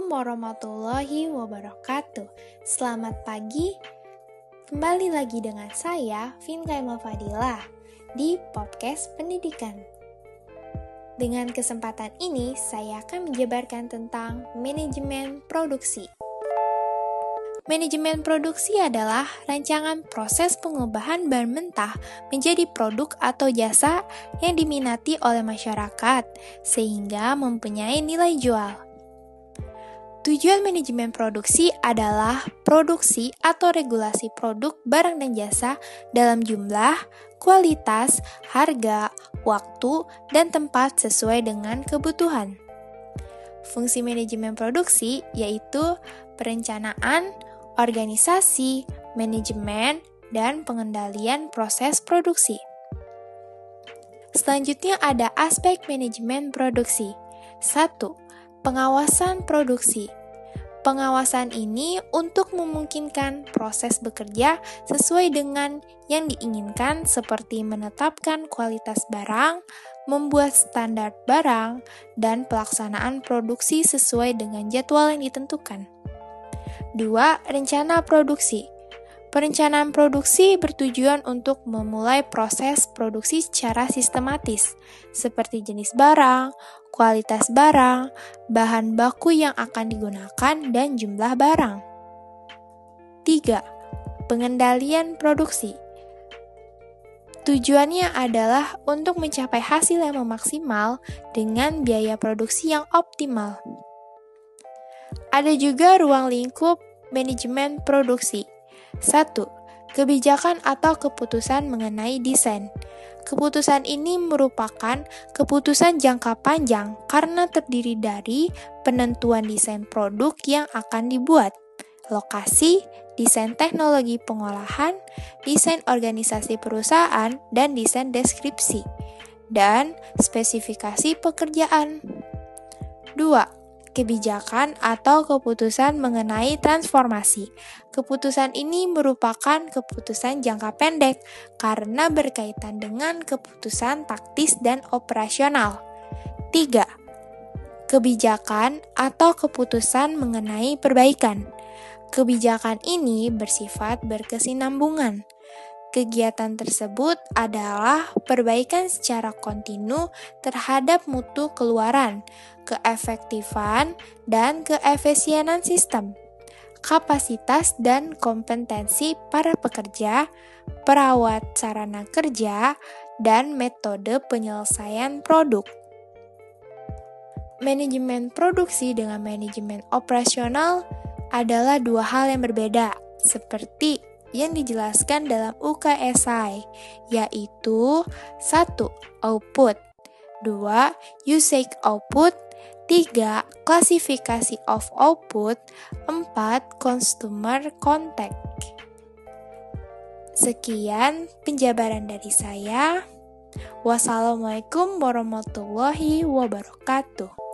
Assalamualaikum warahmatullahi wabarakatuh. Selamat pagi. Kembali lagi dengan saya, Vinkaima Fadilah, di podcast pendidikan. Dengan kesempatan ini, saya akan menjabarkan tentang manajemen produksi. Manajemen produksi adalah rancangan proses pengubahan bahan mentah menjadi produk atau jasa yang diminati oleh masyarakat, sehingga mempunyai nilai jual. Tujuan manajemen produksi adalah produksi atau regulasi produk, barang, dan jasa dalam jumlah, kualitas, harga, waktu, dan tempat sesuai dengan kebutuhan. Fungsi manajemen produksi yaitu perencanaan, organisasi, manajemen, dan pengendalian proses produksi. Selanjutnya ada aspek manajemen produksi. 1 Pengawasan produksi. Pengawasan ini untuk memungkinkan proses bekerja sesuai dengan yang diinginkan seperti menetapkan kualitas barang, membuat standar barang, dan pelaksanaan produksi sesuai dengan jadwal yang ditentukan. 2. Rencana produksi. Perencanaan produksi bertujuan untuk memulai proses produksi secara sistematis, seperti jenis barang, kualitas barang, bahan baku yang akan digunakan, dan jumlah barang. 3. Pengendalian produksi. Tujuannya adalah untuk mencapai hasil yang memaksimal dengan biaya produksi yang optimal. Ada juga ruang lingkup manajemen produksi 1. Kebijakan atau keputusan mengenai desain. Keputusan ini merupakan keputusan jangka panjang karena terdiri dari penentuan desain produk yang akan dibuat, lokasi, desain teknologi pengolahan, desain organisasi perusahaan, dan desain deskripsi, dan spesifikasi pekerjaan. 2 kebijakan atau keputusan mengenai transformasi. Keputusan ini merupakan keputusan jangka pendek karena berkaitan dengan keputusan taktis dan operasional. 3. Kebijakan atau keputusan mengenai perbaikan. Kebijakan ini bersifat berkesinambungan. Kegiatan tersebut adalah perbaikan secara kontinu terhadap mutu keluaran, keefektifan, dan keefisienan sistem, kapasitas dan kompetensi para pekerja, perawat sarana kerja, dan metode penyelesaian produk. Manajemen produksi dengan manajemen operasional adalah dua hal yang berbeda, seperti yang dijelaskan dalam UKSI, yaitu 1. Output 2. Usage output 3. Klasifikasi of output 4. Consumer contact Sekian penjabaran dari saya. Wassalamualaikum warahmatullahi wabarakatuh.